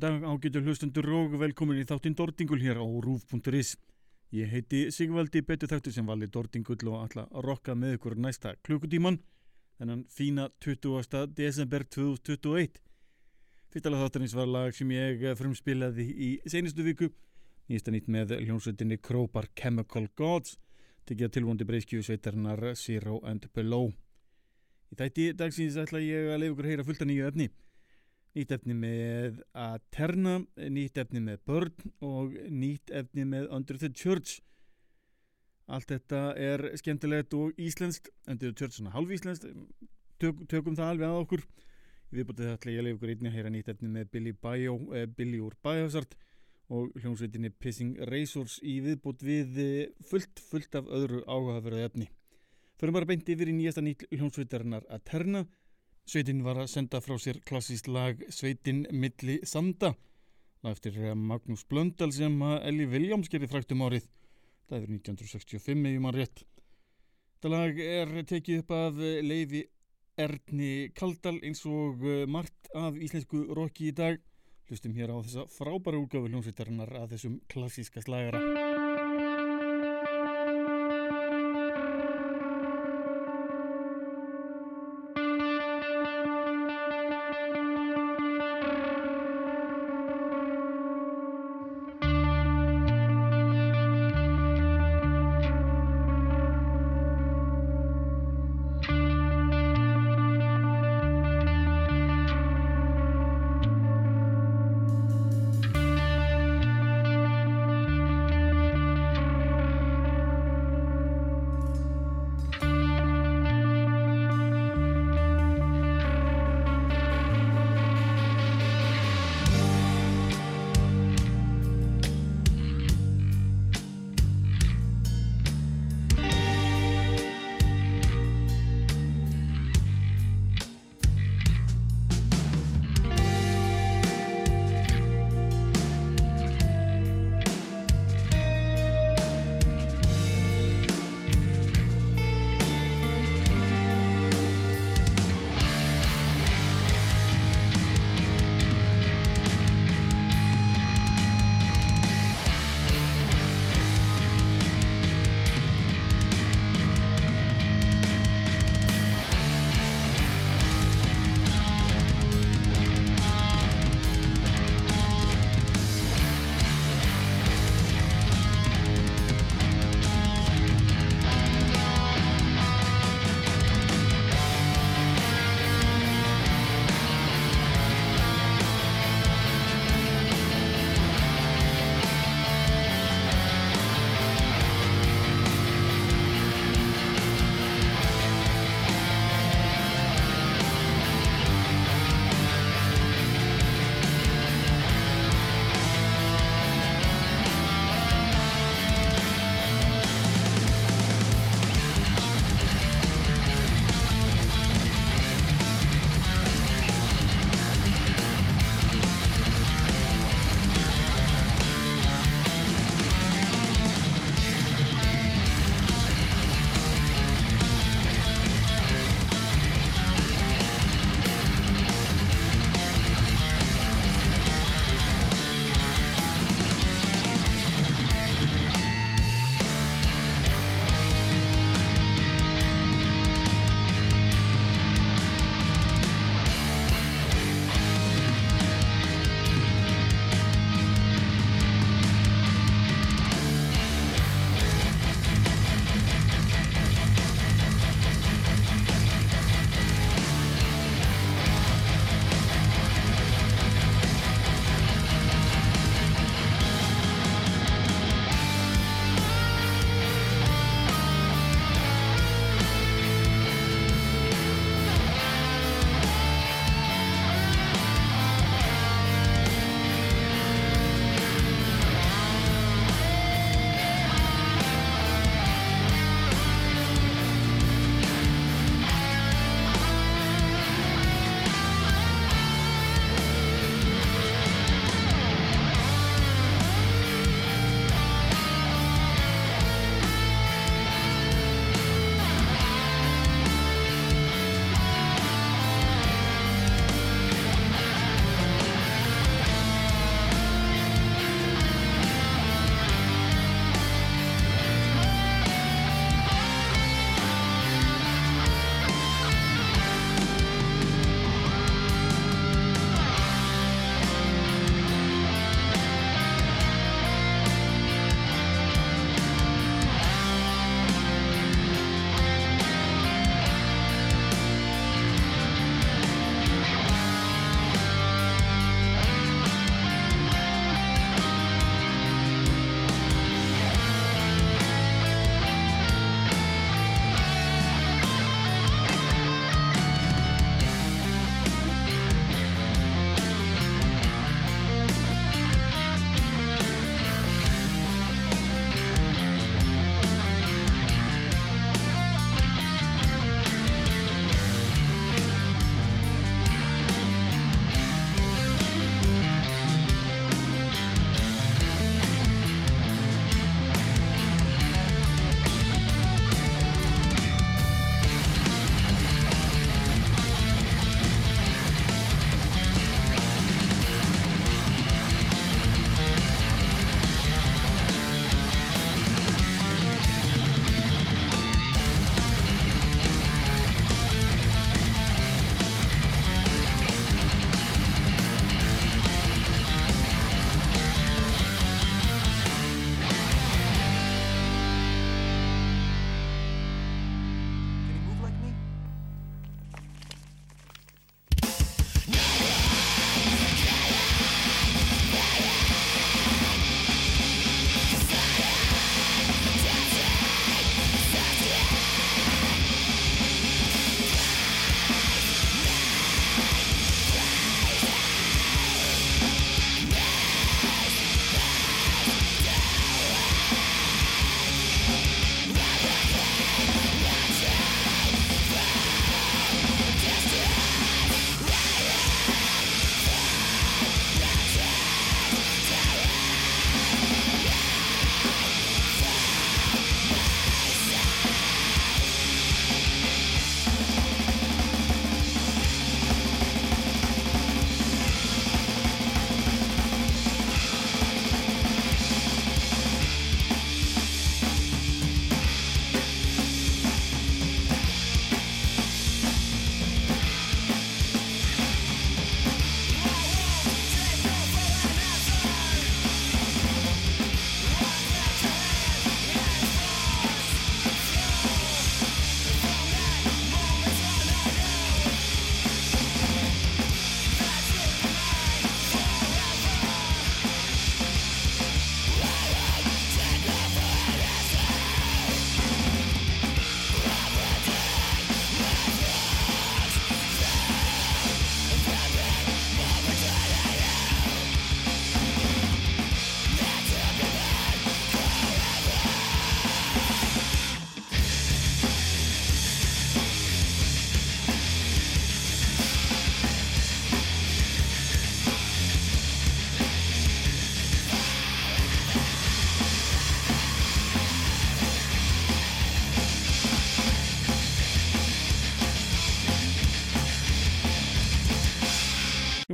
dag ágætu hlustundur og velkomin í þáttinn Dordingul hér á rúf.is. Ég heiti Sigvaldi betur þáttu sem vali Dordingull og ætla að rokka með ykkur næsta klukkutíman þennan fína 20. desember 2021. Fyrstalega þáttarins var lag sem ég frumspilaði í senustu viku nýsta nýtt með hljómsveitinni Krópar Chemical Gods tekja tilvondi breyskju sveitarnar Zero and Below. Í þætti dagsins ætla ég að lefa ykkur að heyra fullt af nýju efni nýtt efni með Aterna, nýtt efni með Börn og nýtt efni með Under the Church. Allt þetta er skemmtilegt og íslenskt, Under the Church svona halvíslenskt, Tök, tökum það alveg að okkur. Við bútið það ætla ég að leiða ykkur einni að heyra nýtt efni með Billy, Bio, eh, Billy úr Biohazard og hljómsveitinni Pissing Razors í viðbútt við eh, fullt, fullt af öðru áhugaverðu efni. Förum bara beint yfir í nýjasta nýtt hljómsveitarinnar Aterna Sveitin var að senda frá sér klassíst lag Sveitin milli sanda. Eftir Magnús Blöndal sem Elli Viljáms gerði fræktum árið. Það er 1965 ef maður rétt. Þetta lag er tekið upp af Leifi Erni Kaldal eins og eh, margt af íslensku rocki í dag. Hlustum hér á þessa frábæra útgáfi hljómsveitarinnar að þessum klassíska slagara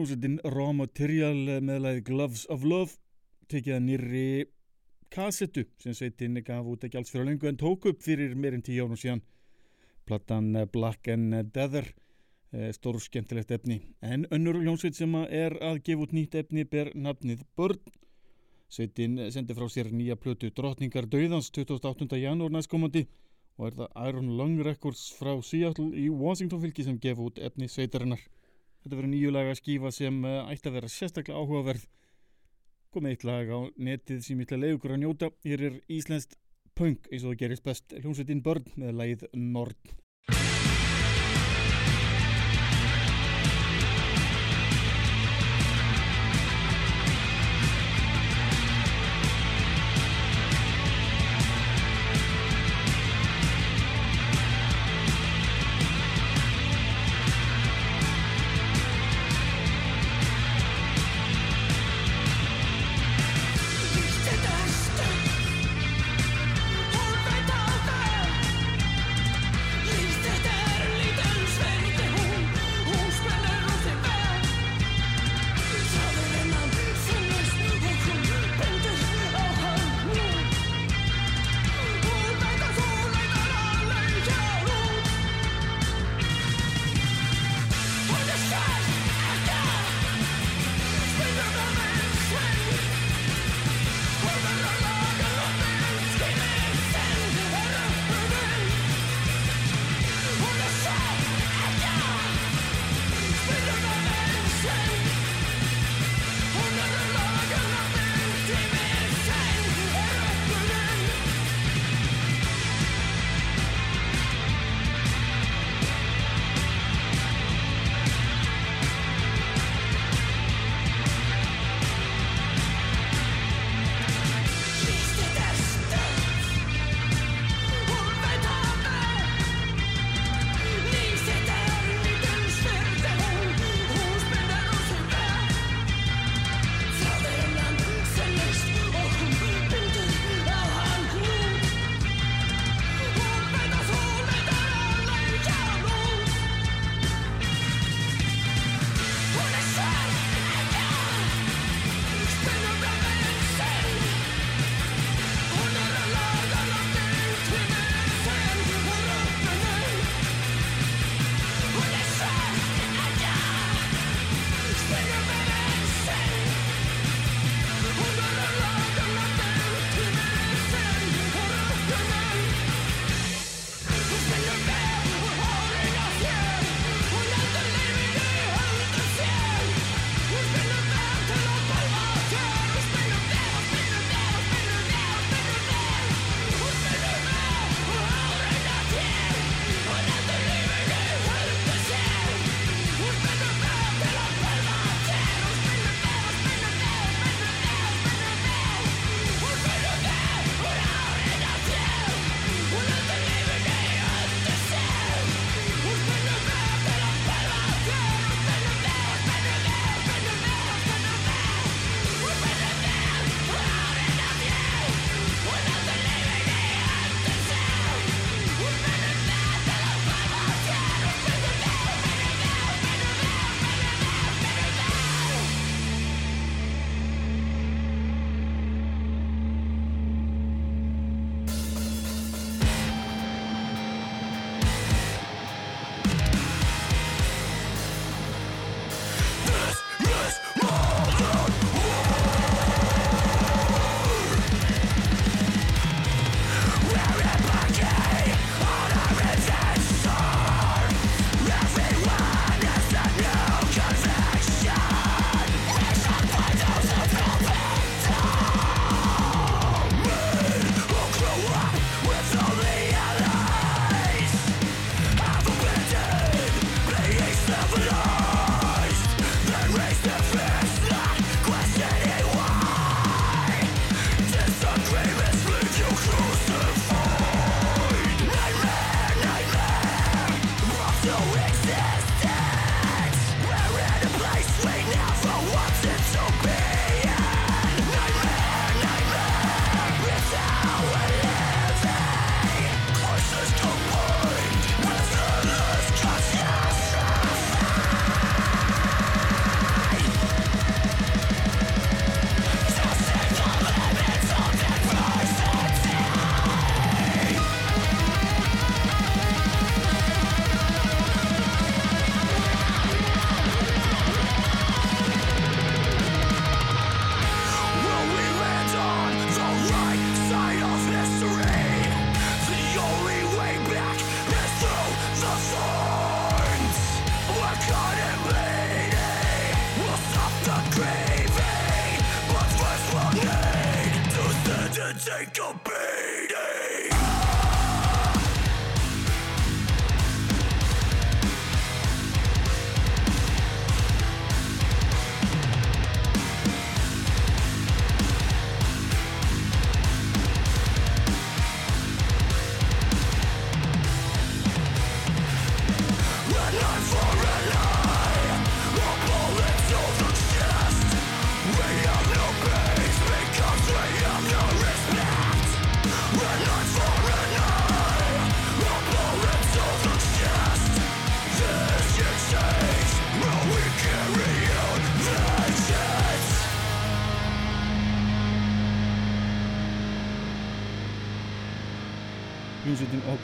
hljómsveitin Raw Material með lagið Gloves of Love tekið að nýri kassettu sem sveitin gaf út ekki alls fyrir lengu en tók upp fyrir meirinn tíu ánum síðan. Plattan Black and Deather stór skemmtilegt efni. En önnur hljómsveit sem er að gefa út nýtt efni ber nafnið Börn. Sveitin sendi frá sér nýja plötu Drottningar Dauðans 28. janúar næstkomandi og er það Iron Lung Records frá Seattle í Washington fylki sem gefa út efni sveitarinnar Þetta verður nýjulega skífa sem ætti að vera sérstaklega áhugaverð komið eitt lag á netið sem ég ætla að leiða ykkur að njóta. Hér er Íslenskt punk eins og það gerist best hljómsveitin börn með lagið Nord.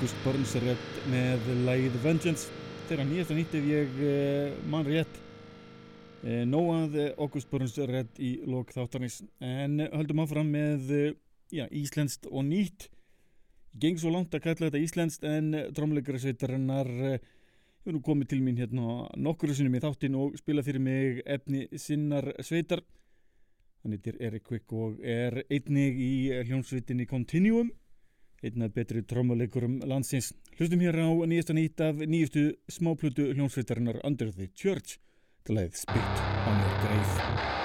August Burns Red með lægið Vengeance. Þeirra nýjasta nýtt ef ég uh, man rétt uh, nóað August Burns Red í lok þáttarnis en höldum áfram með já, íslenskt og nýtt. Geng svo langt að kalla þetta íslenskt en trómleikara sveitarinnar hefur nú komið til mín hérna nokkru sinnum í þáttin og spila fyrir mig efni sinnar sveitar. Hann heitir Erik Quick og er einnig í hljómsveitinni Continuum einn af betri trómuleikurum landsins. Hlustum hér á nýjasta nýtt af nýjustu smáplutu hljómsveitarinnar Under the Church til að Spit on your grave.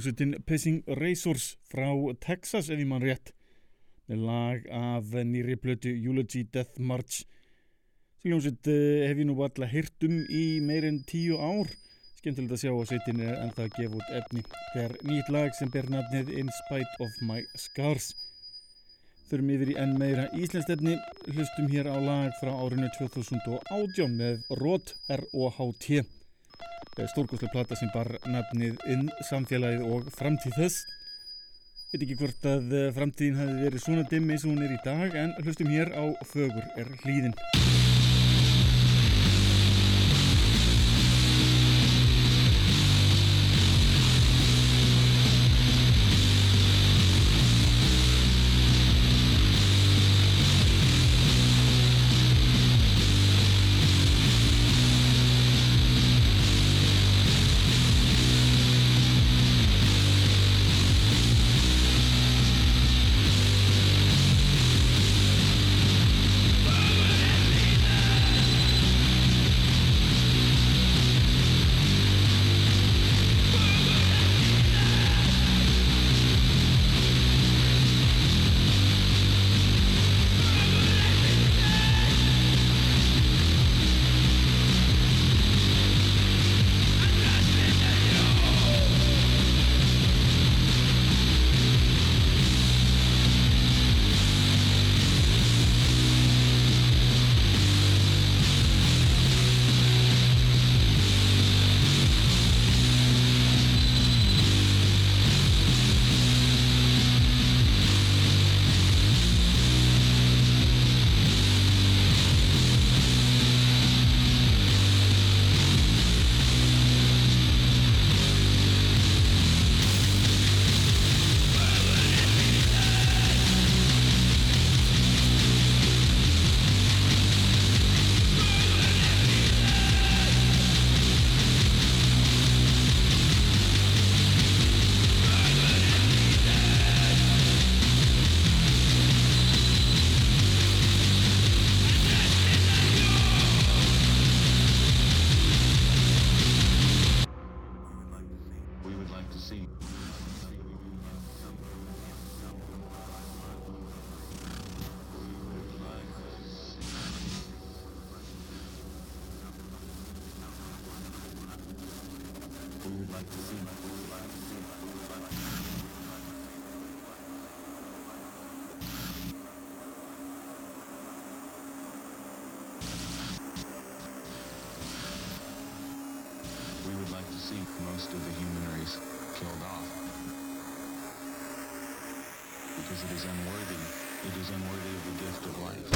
Hljómsveitin Pissing Razors frá Texas ef ég mann rétt með lag af nýri plötu Eulogy Death March. Sem hljómsveit eh, hef ég nú alltaf hýrt um í meirinn tíu ár. Skemmtilegt að sjá að sveitin er ennþá að gefa út efni þegar nýtt lag sem ber nafnið In Spite of My Scars. Þurfum yfir í enn meira íslenskt efni. Hlustum hér á lag frá árinu 2018 með ROT R-O-H-T stórkoslega plata sem bar nafnið inn samfélagið og framtíð þess. Veit ekki hvort að eh, framtíðin hafi verið svona dimmi eins og hún er í dag en hlustum hér á Fögur er hlýðin see most of the human race killed off. Because it is unworthy. It is unworthy of the gift of life.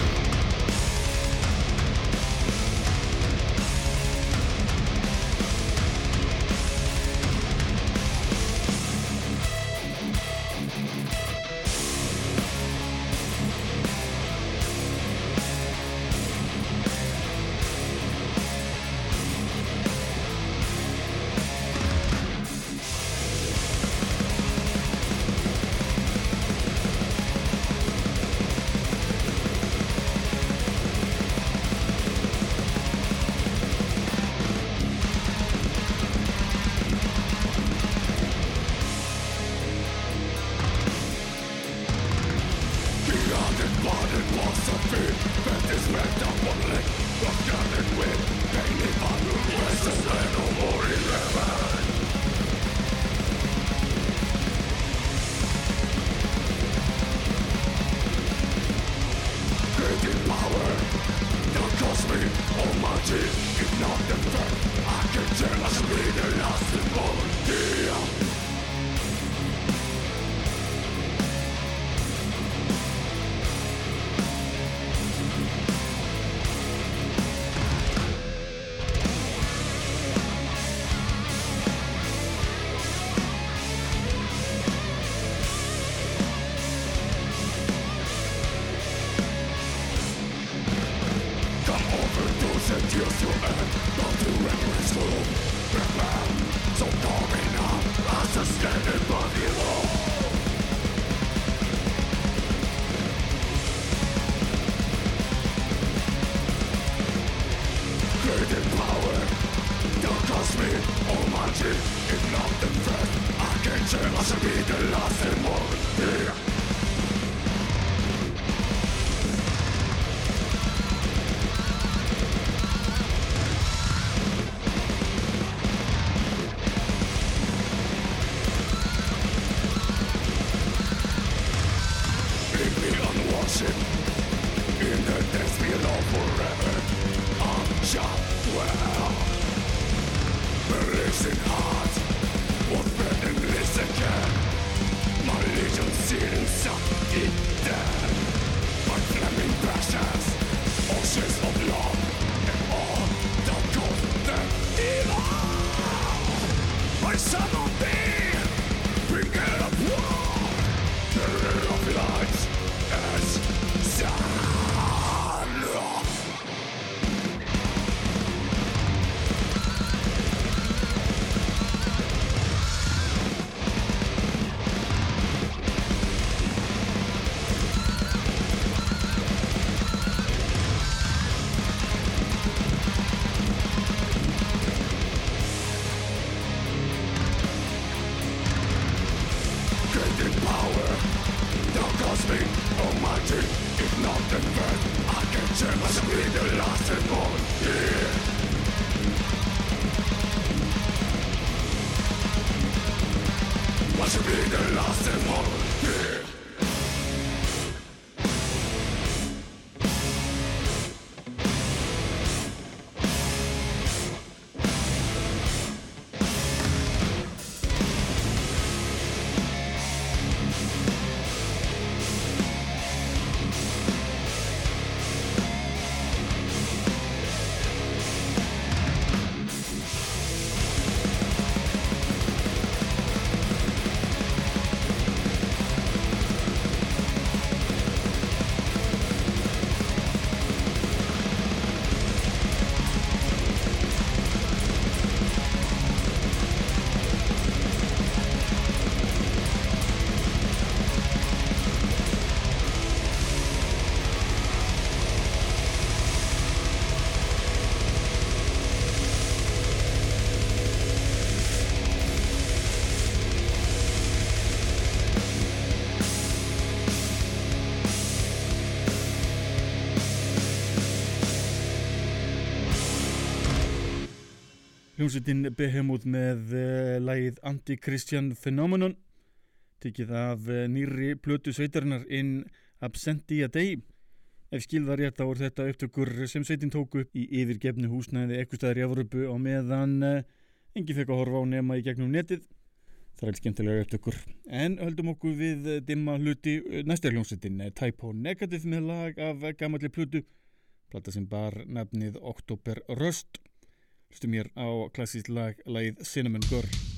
Hljómsveitin Behemoth með uh, lagið Anti-Christian Phenomenon. Tekið af uh, nýrri plötu sveitarinnar in Absentia Dei. Ef skilða rétt þá er þetta upptökur sem sveitin tóku í yfirgefnu húsnæði ekkustæðar í Afröpu á meðan uh, engi fekk að horfa á nema í gegnum netið. Það er skemmtilega upptökur. En höldum okkur við dimma hluti næsta hljómsveitin Typo Negative með lag af gamalli plötu. Plata sem bar nafnið Oktober Röst Hlustum mér á klassískt lag, lagið Cinnamon Girl.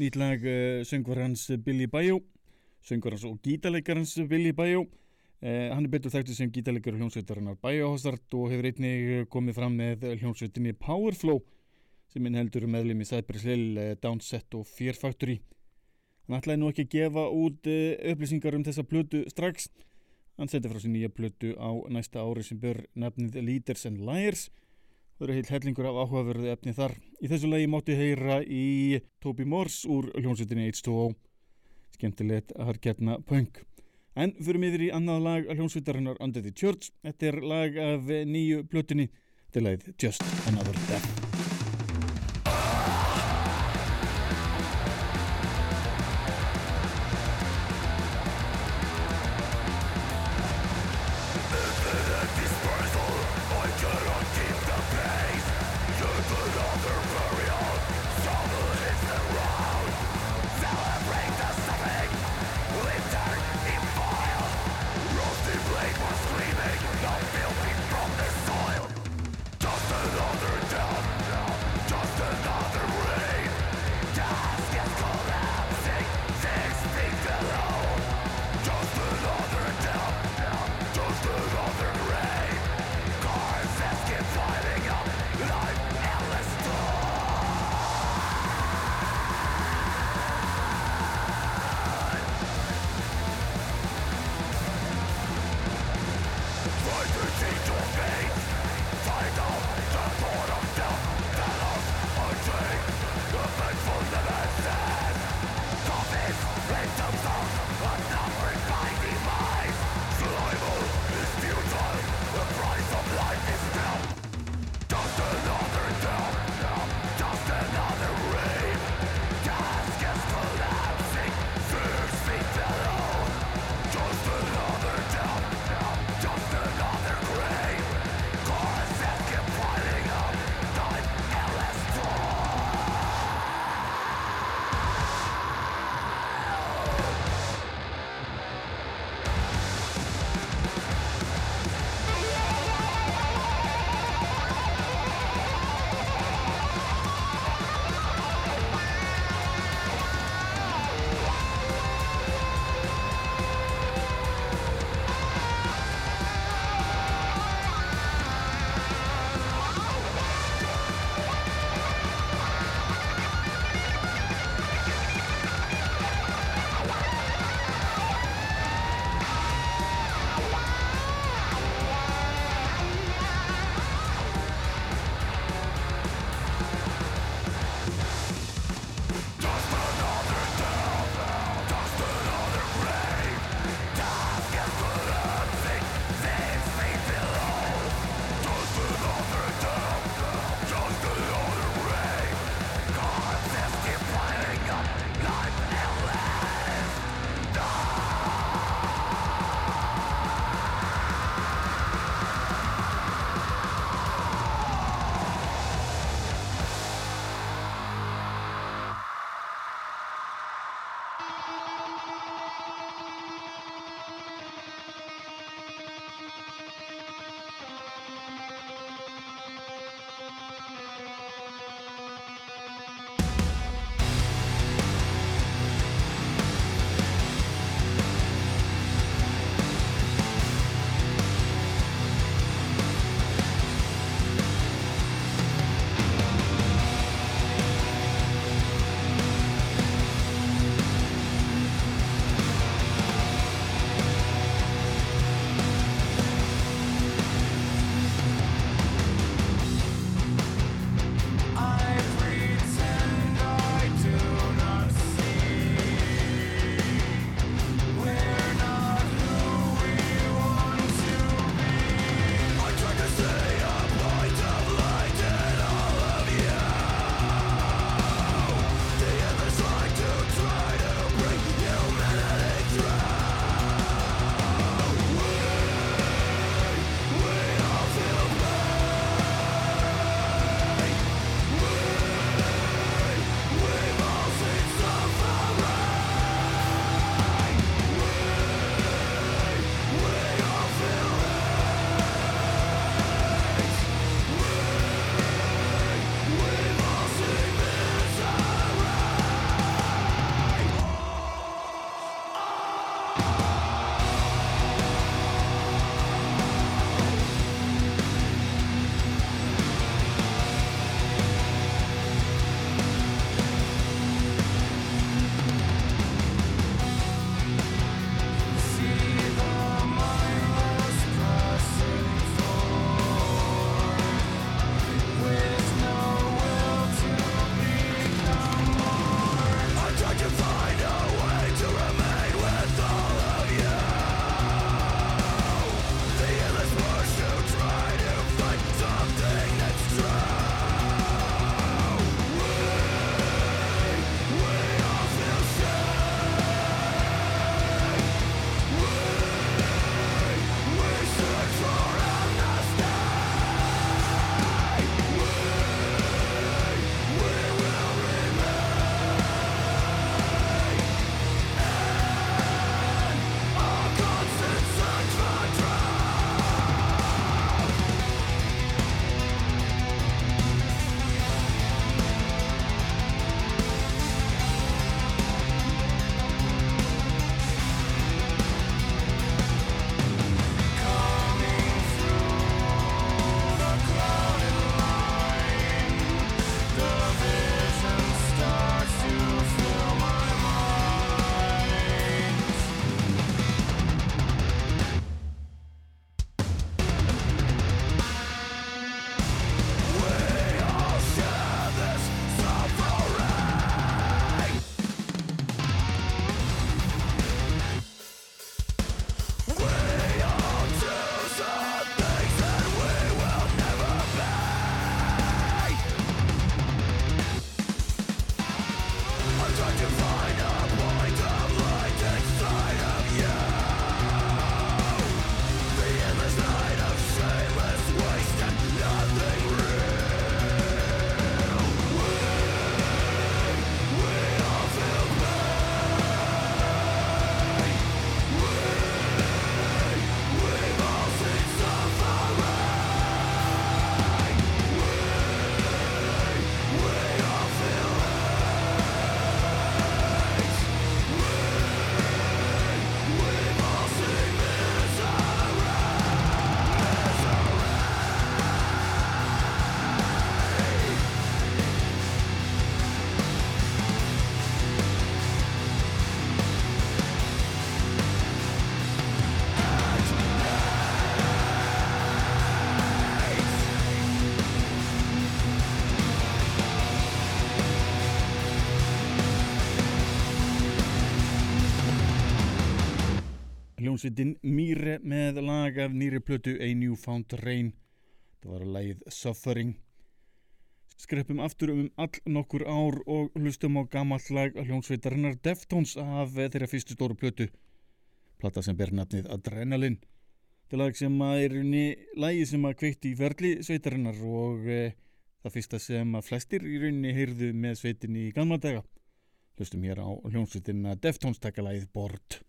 Nýtlag eh, söngvar hans Billy Bayou, söngvar hans og gítarleikar hans Billy Bayou Eh, hann er betur þekktið sem gítalegur hljómsveitarinnar Bæjáhásart og hefur einnig eh, komið fram með hljómsveitinni Powerflow sem innheldur meðlum í Cypress Hill, eh, Downset og Fear Factory. Hann ætlaði nú ekki að gefa út eh, upplýsingar um þessa blödu strax. Hann setja frá sér nýja blödu á næsta ári sem bör nefnið Leaders and Liars. Það eru heilt hellingur af áhugaverðu efni þar. Í þessu lagi mátti heyra í Toby Morse úr hljómsveitinni H2O. Skemmtilegt að harketna punk. En fyrir miður í annað lag að hljómsvitarinnar Under the Church. Þetta er lag af nýju plötunni til að Just Another Death. Hljómsveitin Mýre með lag af nýri plötu A New Found Rain. Það var að lagið Suffering. Skreppum aftur um all nokkur ár og hlustum á gammalt lag hljómsveitarinnar Deftones af þeirra fyrstu stóru plötu. Plata sem ber nafnið Adrenalin. Þetta lag sem að er unni lagi sem að kveikti í ferli sveitarinnar og e, það fyrsta sem að flestir í rauninni heyrðu með sveitinni í gamla daga. Hlustum hér á hljómsveitina Deftones takalagið Bort.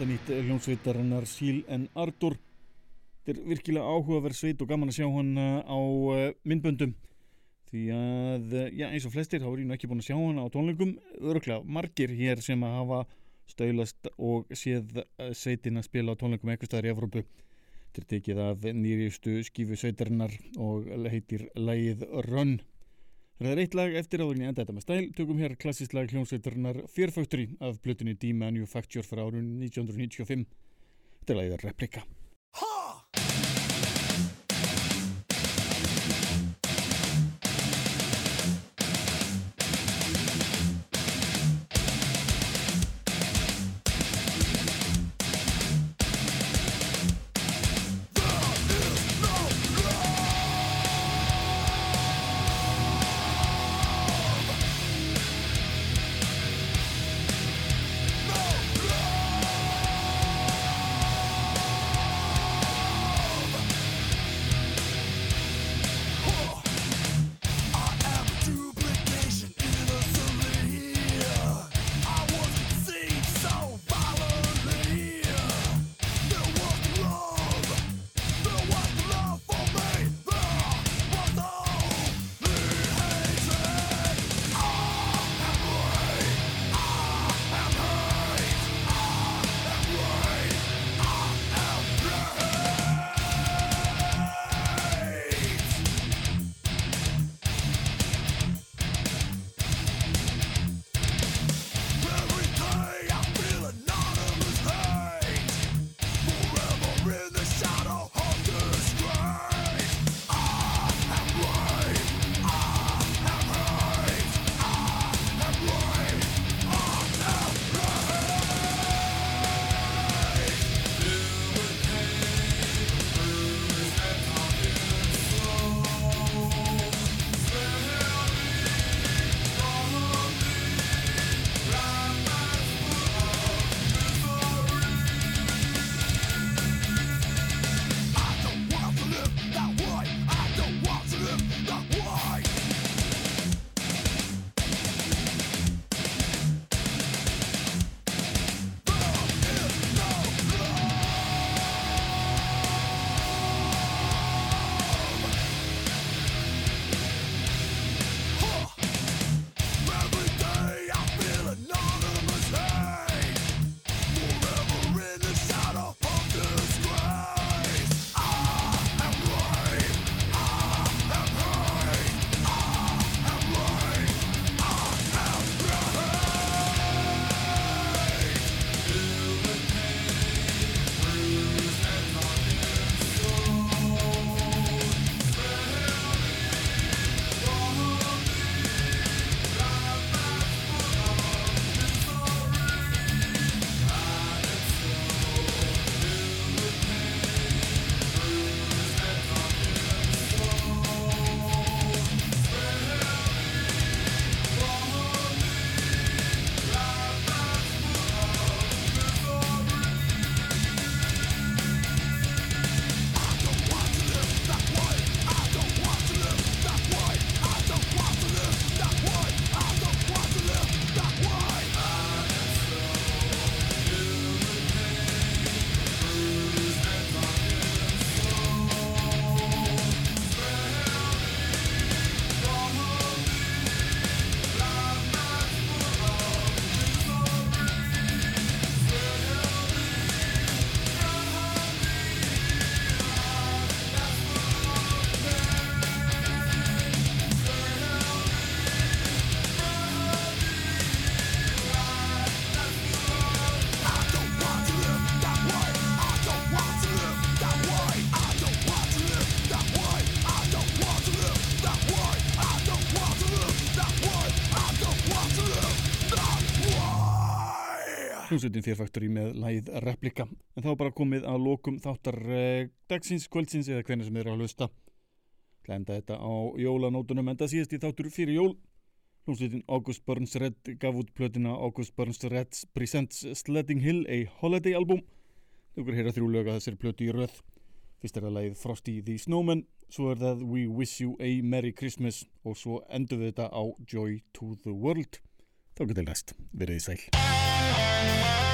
Nýsta nýtt hljónsveitarinnar Síl en Artur. Þetta er virkilega áhugaverð sveit og gaman að sjá hann á eh, myndböndum. Því að, eh, já, eins og flestir, ég nú ekki búin að sjá hann á tónleikum. Öruglega margir hér sem að hafa stöylast og séð eh, sveitina spila á tónleikum eitthvað staðar í Evrópu. Þetta er tekið af nýriðustu skífu sveitarinnar og heitir lægið Run. Það er eitt lag eftir áðurinn í enda þetta með stæl. Tökum hér klassísk lag hljómsveitarinnar Fear Factory af blötunni D-Manufacture frá árun 1995. Þetta er lagið Replika. No hljómsveitin Fear Factory með lægið Replika. En þá bara komið að lokum þáttar eh, dagsins, kvöldsins eða hvernig sem þeir eru að hlusta. Það enda þetta á jólanótunum enda síðast í þáttur fyrir jól. Hljómsveitin August Burns Red gaf út plötina August Burns Red Presents Sledding Hill a Holiday album. Þú okkur heyra þrjú lög að þessari plötu í röð. Fyrst er það lagið Frosty the Snowman svo er það We Wish You a Merry Christmas og svo endum við þetta á Joy to the World Þá getur næst, verið í sæl